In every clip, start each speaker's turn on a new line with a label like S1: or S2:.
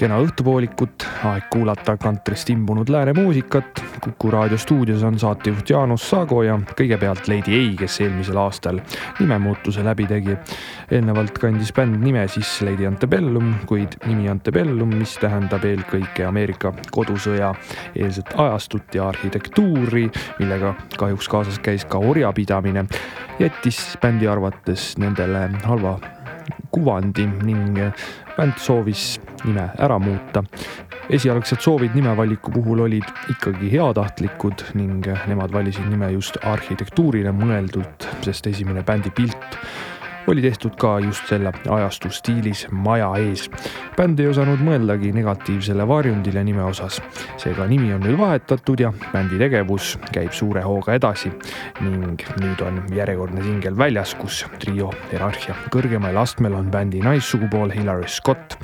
S1: kena õhtupoolikut, aeg kuulata kantrist imbunud lääne muusikat. kuku raadio stuudios on saatejuht Jaanus Saago ja kõigepealt Lady A, kes eelmisel aastal nimemuutuse läbi tegi. eelnevalt kandis bänd nime siis Lady Antebellum, kuid nimi Antebellum, mis tähendab eelkõige Ameerika kodusõja eelset ajastut ja arhitektuuri, millega kahjuks kaasas käis ka orjapidamine, jättis bändi arvates nendele halva kuvandi ning bänd soovis nime ära muuta. esialgsed soovid nimevaliku puhul olid ikkagi heatahtlikud ning nemad valisid nime just arhitektuurile mõeldult, sest esimene bändi pilt oli tehtud ka just selle ajastu stiilis maja ees. bänd ei osanud mõeldagi negatiivsele varjundile nime osas. seega nimi on nüüd vahetatud ja bändi tegevus käib suure hooga edasi ning nüüd on järjekordne singel väljas, kus trio hierarhia kõrgemal astmel on bändi naissugupool Hillary Scott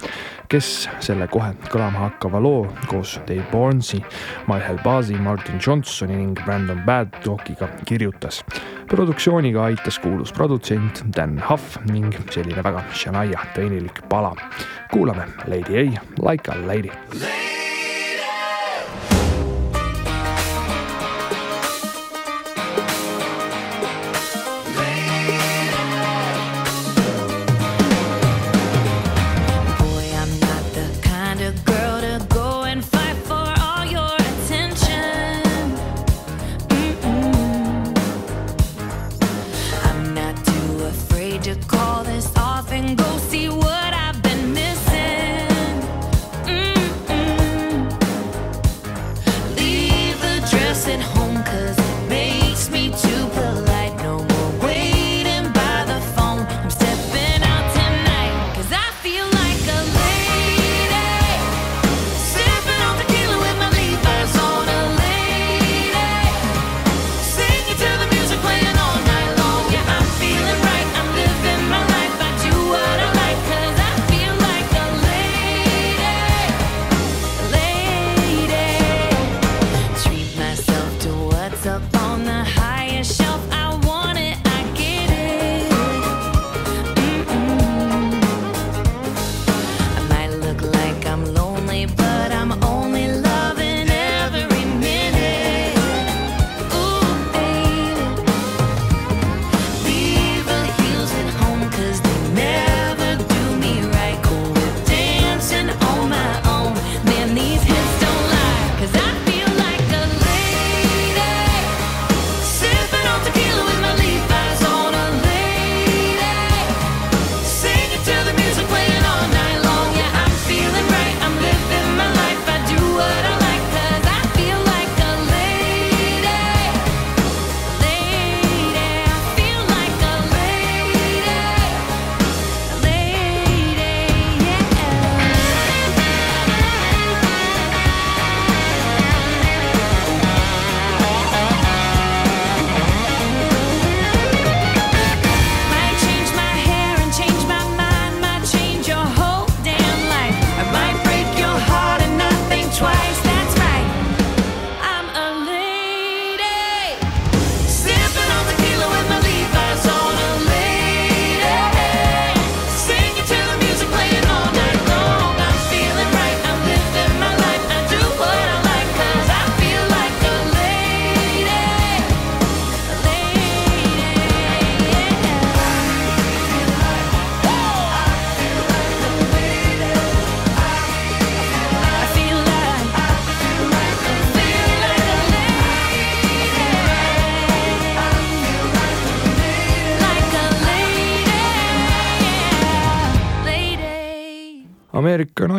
S1: kes selle kohe kõlama hakkava loo koos Dave Barnesi, Michael Bazi, Martin Johnsoni ning Brandon Badockiga kirjutas. produktsiooniga aitas kuulus produtsent Dan Huff ning selline väga Shania teenilik pala. kuulame Lady A Like a Lady,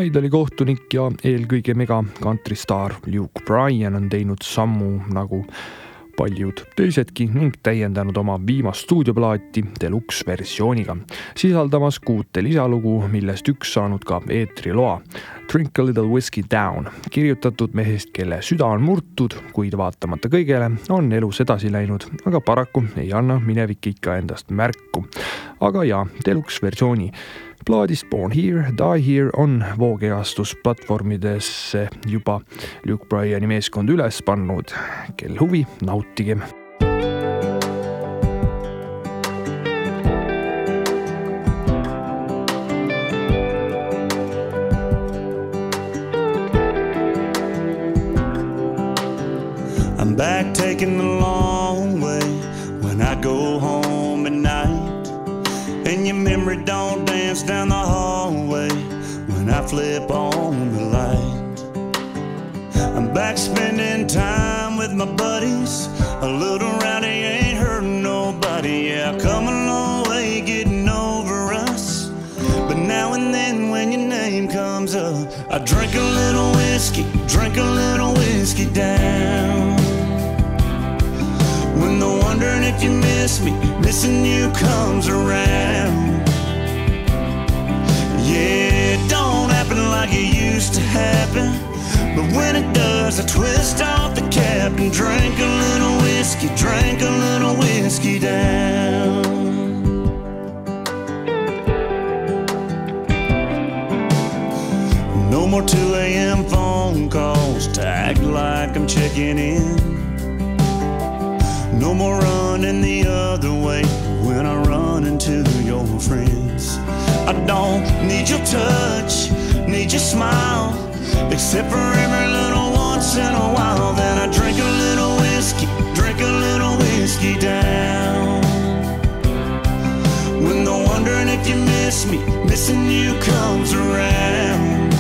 S1: Idoli kohtunik ja eelkõige mega kantristaar Luke Bryan on teinud sammu nagu
S2: paljud teisedki ning täiendanud oma viimast stuudioplaati deluxe versiooniga, sisaldamas kuute lisalugu, millest üks saanud ka eetriloa. Drink a little whiskey down, kirjutatud mehest, kelle süda on murtud, kuid vaatamata kõigele on elus edasi läinud, aga paraku ei anna minevik ikka endast märku. aga jaa, deluxe versiooni plaadist Born Here, Die Here on voogeastusplatvormidesse juba Luke Bryani meeskond üles pannud. kel huvi, nautigem
S3: back taking the long I'm spending time with my buddies. A little rowdy ain't hurting nobody. Yeah, come a long way getting over us. But now and then when your name comes up, I drink a little whiskey, drink a little whiskey down. When the wondering if you miss me, missing you comes around. Yeah, it don't happen like it used to happen. But when it does, I twist off the cap and drink a little whiskey, drink a little whiskey down. No more 2 a.m. phone calls to act like I'm checking in. No more running the other way when I run into your friends. I don't need your touch, need your smile, except for every little once in a while. Then I drink a little whiskey, drink a little whiskey down. When the wondering if you miss me, missing you comes around.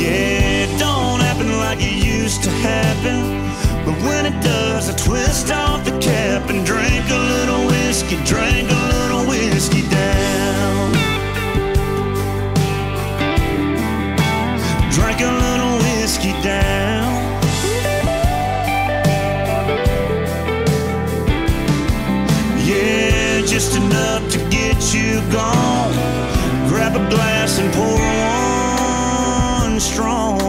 S3: Yeah, it don't happen like it used to happen. But when it does, I twist off the cap and drink a little whiskey, drink a little down. Yeah, just enough to get you gone. Grab a glass and pour one strong.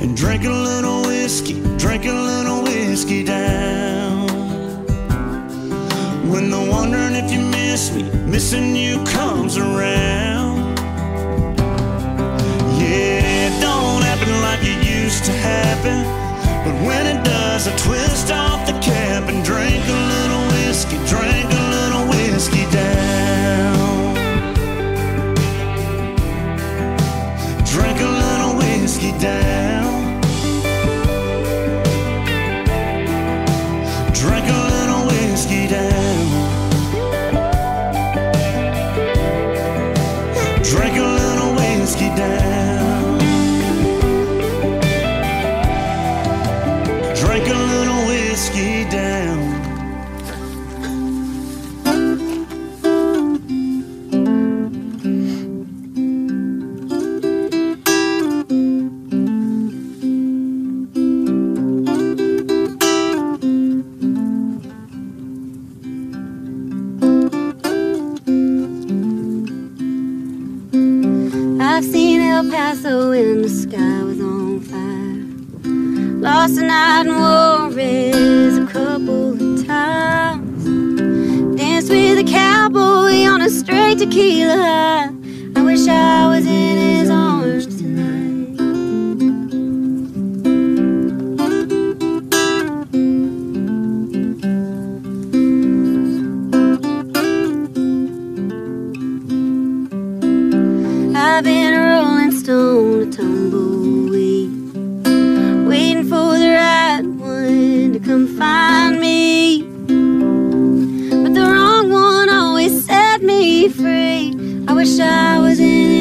S3: And drink a little whiskey, drink a little whiskey down. When the wondering if you miss me, missing you comes around. To happen. But when it does, I twist off the cap and drink a little whiskey, drink a
S4: Been a rolling stone, a tumbleweed, waiting for the right one to come find me. But the wrong one always set me free. I wish I was in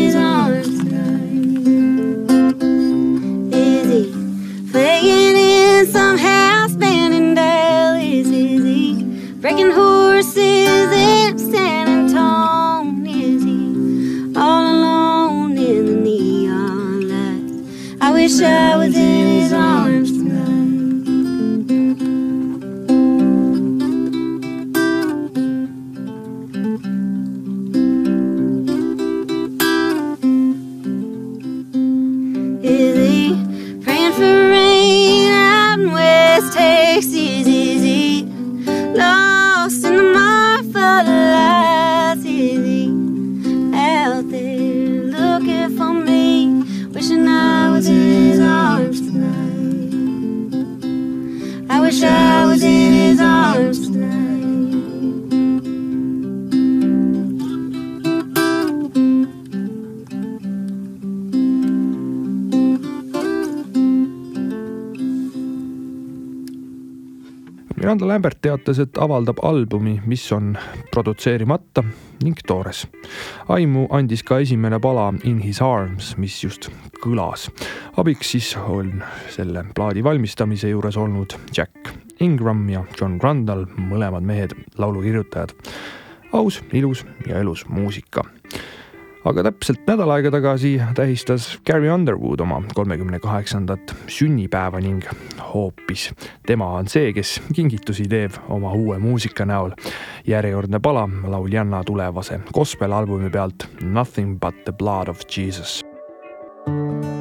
S2: Miranda Lambert teatas, et avaldab albumi, mis on produtseerimata ning toores. aimu andis ka esimene pala In his arms, mis just kõlas. abiks siis on selle plaadi valmistamise juures olnud Jack Ingram ja John Rundle, mõlemad mehed laulukirjutajad. aus, ilus ja elus muusika aga täpselt nädal aega tagasi tähistas Carrie Underwood oma kolmekümne kaheksandat sünnipäeva ning hoopis tema on see, kes kingitusi teeb oma uue muusika näol. järjekordne pala lauljanna tulevase gospel albumi pealt Nothing but the blood of Jesus.
S5: What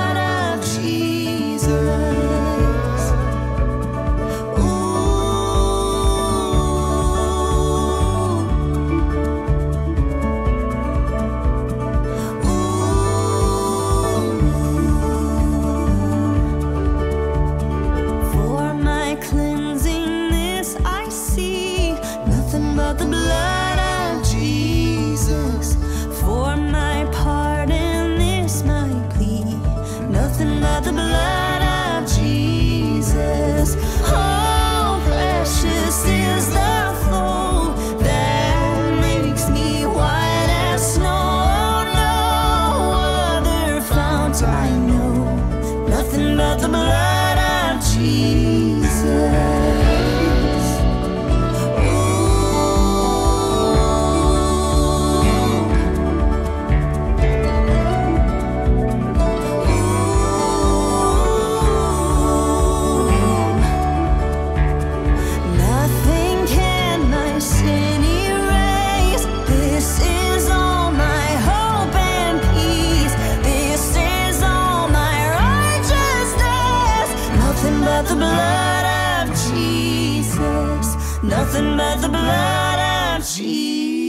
S5: but the blood of Jesus. Nothing but the blood of Jesus.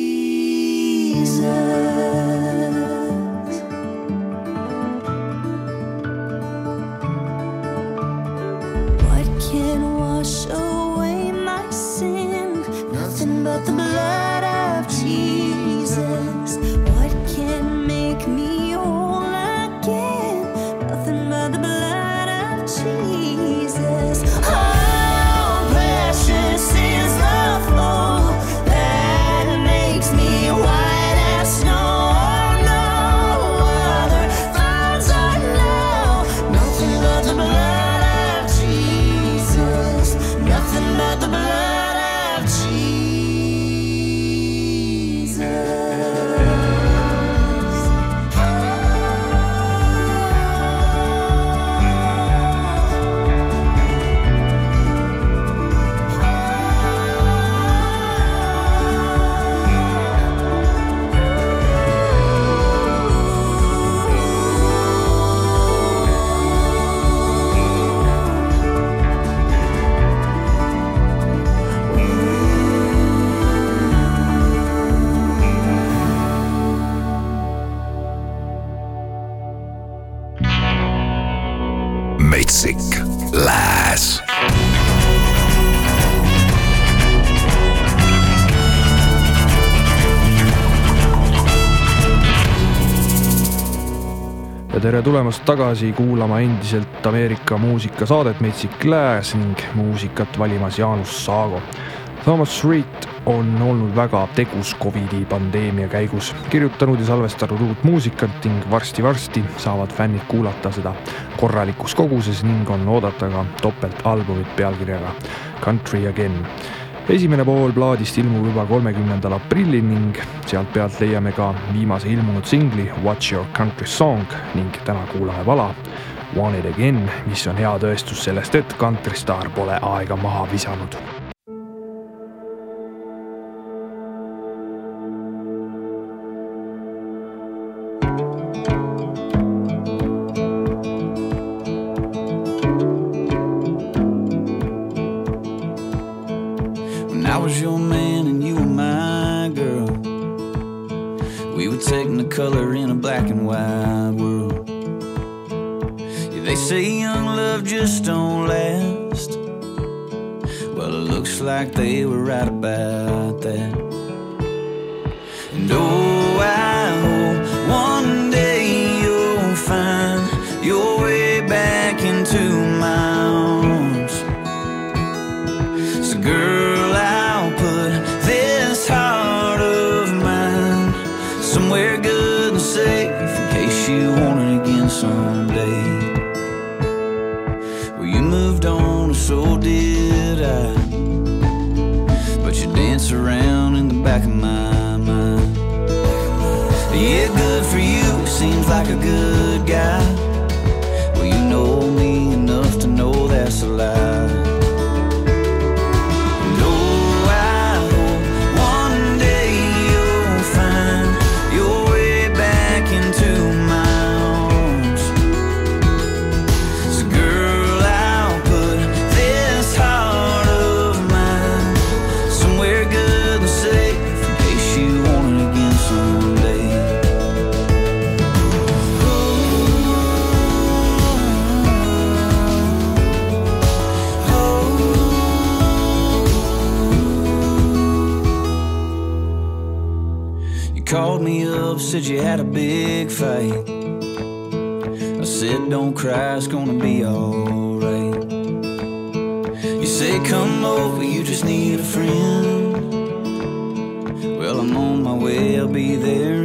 S2: Tere tulemast tagasi kuulama endiselt Ameerika muusikasaadet Metsik Lääs ning muusikat valimas Jaanus Saago. Thomas Reed on olnud väga tegus Covidi pandeemia käigus, kirjutanud ja salvestanud uut muusikat ning varsti-varsti saavad fännid kuulata seda korralikus koguses ning on oodata ka topeltalbumit pealkirjaga Country Again esimene pool plaadist ilmub juba kolmekümnendal aprillil ning sealt pealt leiame ka viimase ilmunud singli What's Your Country Song ning täna kuulame pala Want It Again, mis on hea tõestus sellest, et kantristaar pole aega maha visanud
S6: We were taking the color in a black and white world. Yeah, they say young love just don't last. Well, it looks like they were right about that. And oh, I hope one like a good guy. said you had a big fight. I said, don't cry, it's gonna be alright. You say, come over, you just need a friend. Well, I'm on my way, I'll be there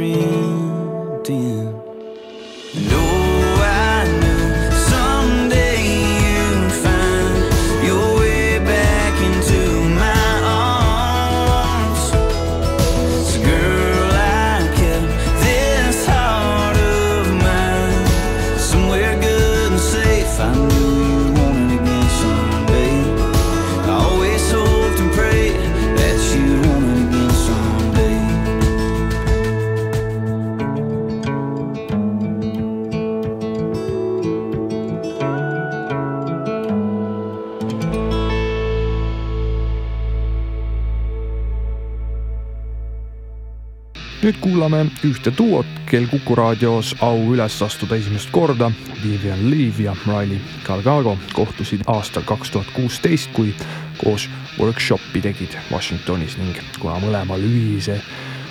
S7: nüüd kuulame ühte duot, kel Kuku raadios au üles astuda esimest korda. Vivian Leigh ja Riley Galgago kohtusid aastal kaks tuhat kuusteist, kui koos workshopi tegid Washingtonis ning kuna mõlemal ühise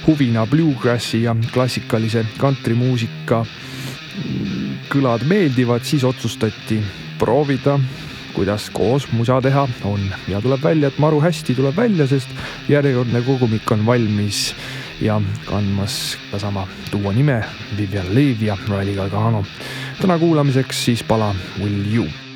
S7: huvina bluegrassi ja klassikalise kantrimuusika kõlad meeldivad, siis otsustati proovida, kuidas koos musa teha on ja tuleb välja, et maru hästi tuleb välja, sest järjekordne kogumik on valmis ja kandmas sedasama duo nime Vivian Leigh ja Riley Galgano. täna kuulamiseks siis pala Will You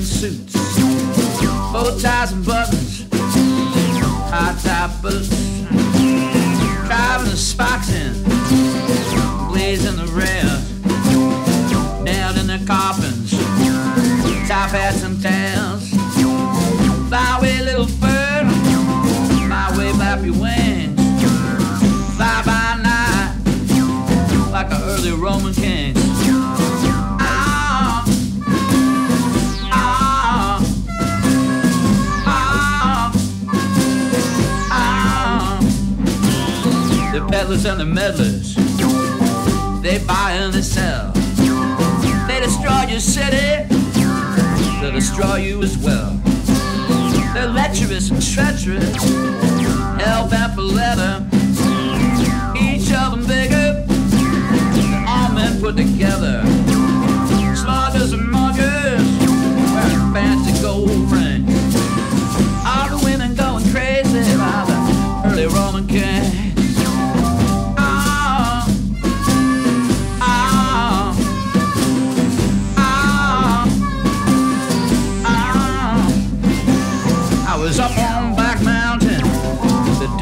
S8: suits, bow ties and buttons, high top boots, driving the spikes in, blazing the rails, nailed in the coffins, top hats and tails. And the meddlers, they buy and they sell. They destroy your city, they'll destroy you as well. They're lecherous and treacherous, hell bent for leather. Each of them bigger all men put together.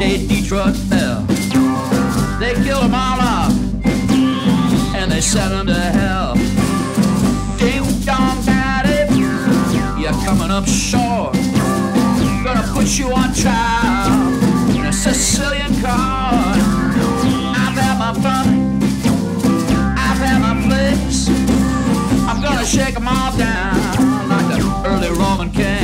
S8: Day Detroit fell. They killed them all off and they sent them to hell. Ding dong daddy, you're coming up short. Gonna put you on trial in a Sicilian court. I've had my fun, I've had my place. I'm gonna shake them all down like the early Roman kings.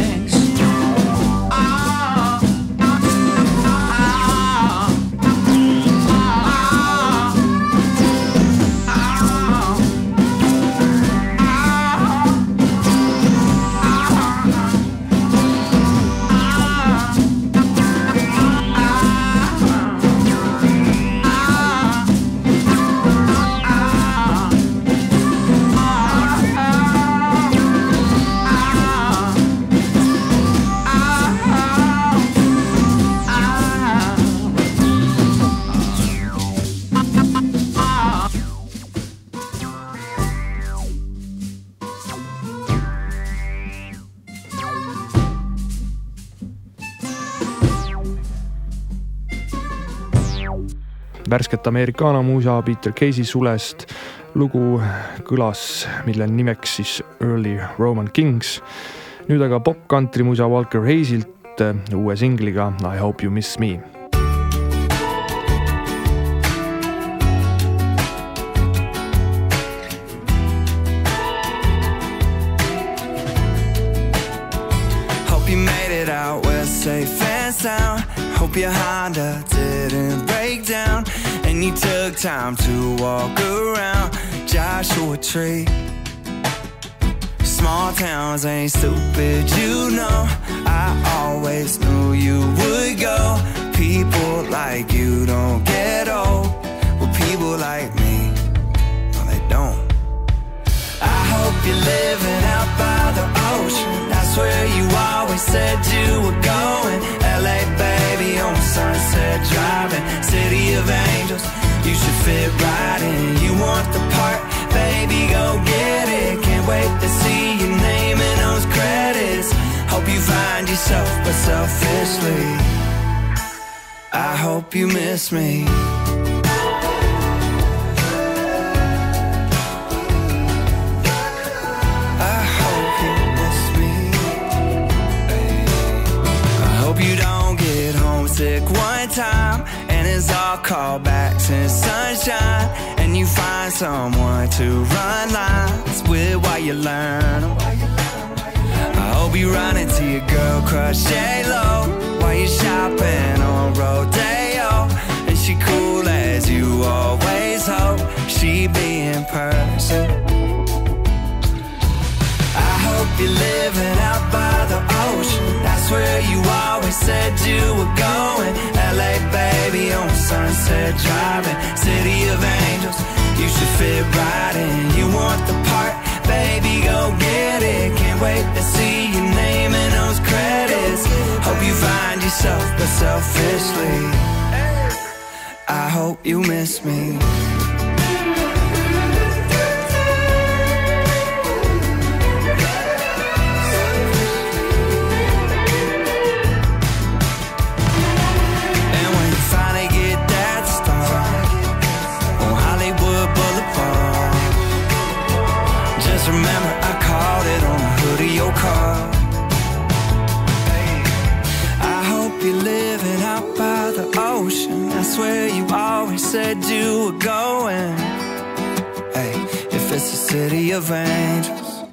S2: Värsket Americana muusa Peter Casey sulest. lugu kõlas, mille nimeks siis Early Roman Kings. nüüd aga pop-country muusa Walker Hayesilt uue singliga I hope you miss me
S9: you made it out west safe and sound. Hope your Honda didn't. And you took time to walk around Joshua Tree. Small towns ain't stupid, you know. I always knew you would go. People like you don't get old. Well, people like me, no, they don't. I hope you're living out by the ocean. That's where you always said you were going. Sunset Driving. City of Angels, you should fit right in. You want the part, baby, go get it. Can't wait to see your name in those credits. Hope you find yourself, but selfishly, I hope you miss me. All callbacks and sunshine. And you find someone to run lines with while you learn. I hope you run into your girl crush J-Lo while you're shopping on Rodeo. And she cool as you always hope she be in person. I hope you're living out by the ocean. That's where you always said you were going. LA, baby, on Sunset Driving. City of Angels, you should fit right in. You want the part, baby, go get it. Can't wait to see your name in those credits. Hope you find yourself, but selfishly, I hope you miss me. Said you were going. Hey, if it's a city of angels,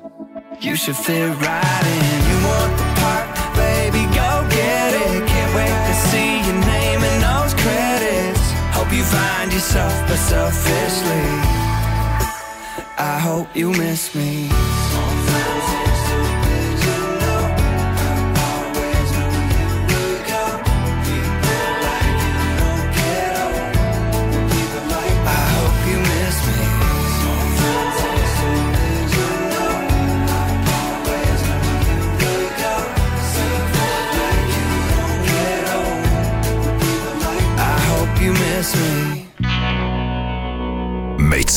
S9: you should fit right in. You want the part, baby, go get it. Can't wait to see your name in those credits. Hope you find yourself, but selfishly, I hope you miss me.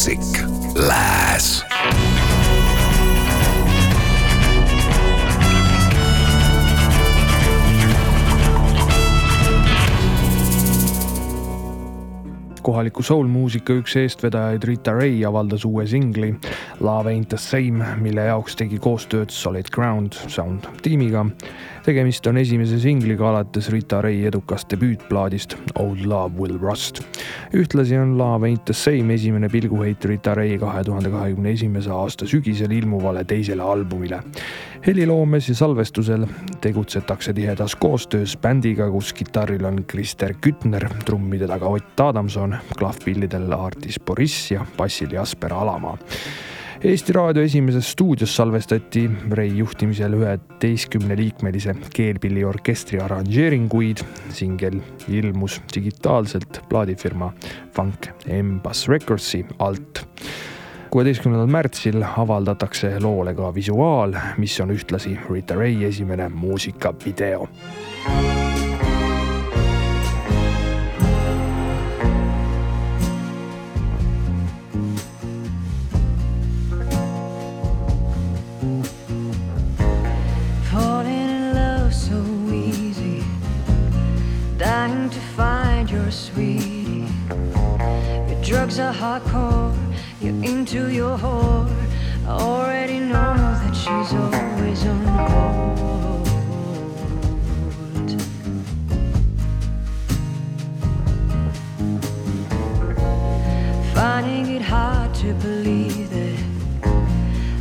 S10: Metsik Lääs.
S2: kohaliku soul-muusika üks eestvedajaid Rita Ray avaldas uue singli Love Ain't The Same, mille jaoks tegi koostööd Solid Ground Sound tiimiga. tegemist on esimese singliga alates Rita Ray edukast debüütplaadist Old Love Will Rust. ühtlasi on Love Ain't The Same esimene pilguheit Rita Ray kahe tuhande kahekümne esimese aasta sügisel ilmuvale teisele albumile. heliloomes ja salvestusel tegutsetakse tihedas koostöös bändiga, kus kitarril on Krister Kütner, trummide taga Ott Adamson, klahvpillidel Artis Boriss ja bassil Jasper Alamaa. Eesti Raadio esimeses stuudios salvestati Rei juhtimisel üheteistkümneliikmelise keelpilliorkestri arranžeeringuid. singel ilmus digitaalselt plaadifirma Funk Embass Recordsi alt kuueteistkümnendal märtsil avaldatakse loole ka visuaal, mis on ühtlasi Rita Ray esimene muusikavideo.
S1: Hardcore. You're into your whore. I already know that she's always on hold. Finding it hard to believe that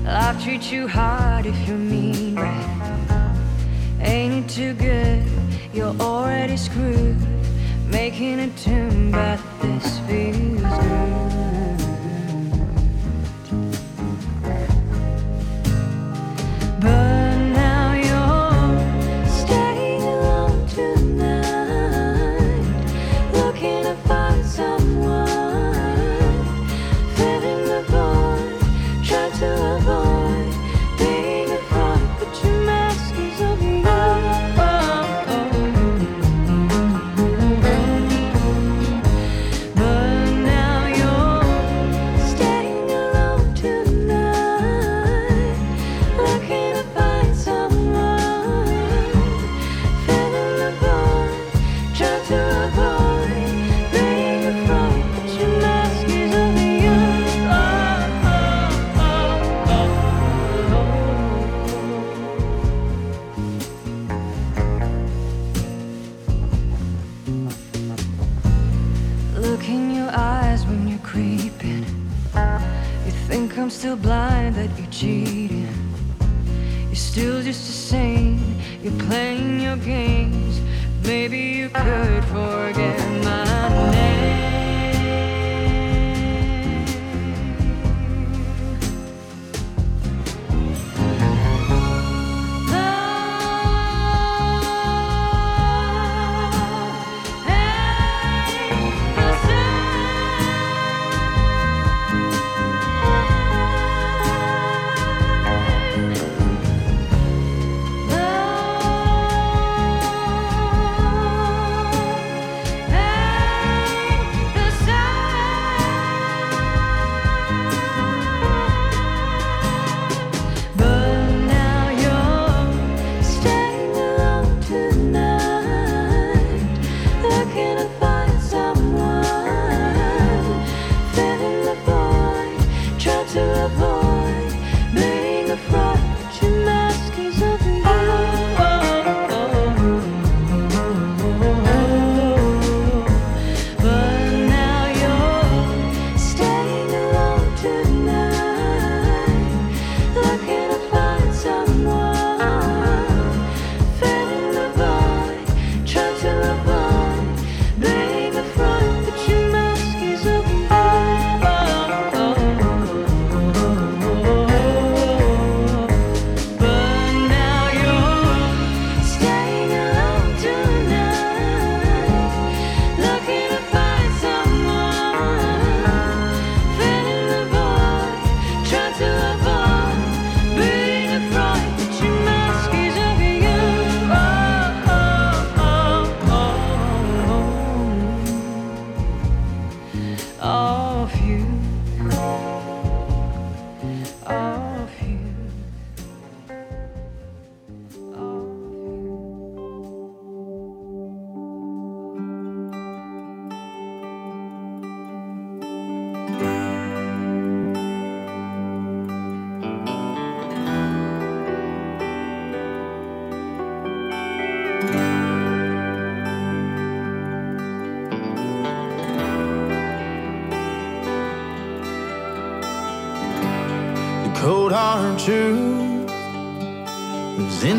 S1: Life treats you hard if you're mean, right? Ain't it too good? You're already screwed. Making a tune, but this feels I'm still blind that you're cheating. You're still just the same. You're playing your games. Maybe you could forget my name.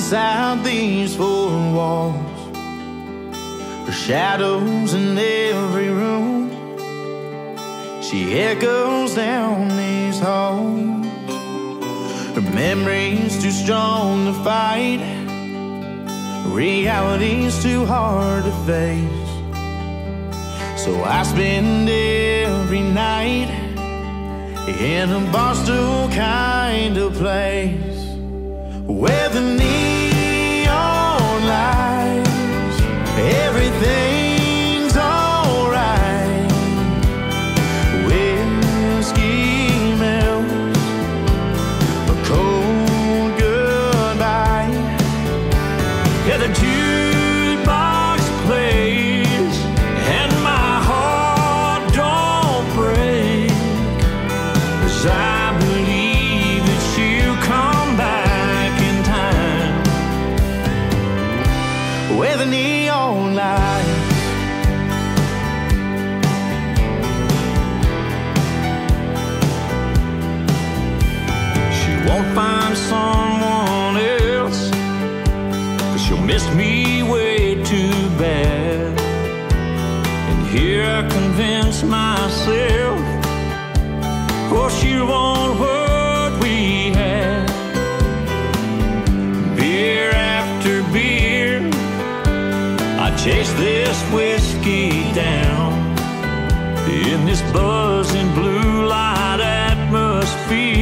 S11: Inside these four walls. Her shadows in every room. She echoes down these halls. Her memory's too strong to fight. Reality's too hard to face. So I spend every night in a barstool kind of place where the neon lights, convince myself or she want what we had. Beer after beer, I chase this whiskey down in this buzzing blue light atmosphere.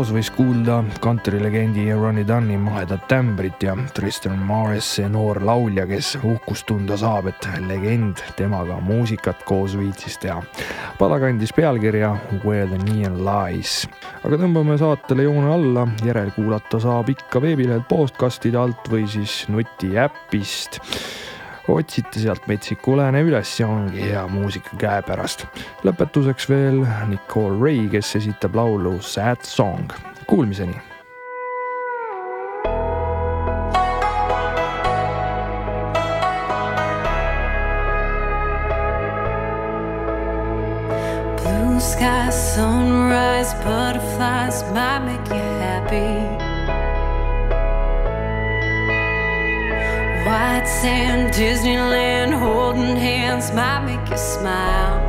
S2: Loos võis kuulda kantrilegendi Ronnie Dunni mahedat tämbrit ja Tristan Morrisi noor laulja, kes uhkust tunda saab, et legend temaga muusikat koos viitsis teha. pala kandis pealkirja Where the Neon Lies. aga tõmbame saatele joone alla, järelkuulata saab ikka veebilehelt podcast'ide alt või siis nutiäpist otsite sealt Metsiku Lääne üles ja ongi hea muusika käepärast. lõpetuseks veel Nicole Ray, kes esitab laulu Sad Song. Kuulmiseni
S1: sky, sunrise, butterflies might make you happy. White sand, Disneyland, holding hands might make you smile.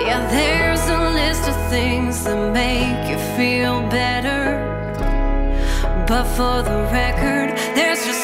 S1: Yeah, there's a list of things that make you feel better. But for the record, there's just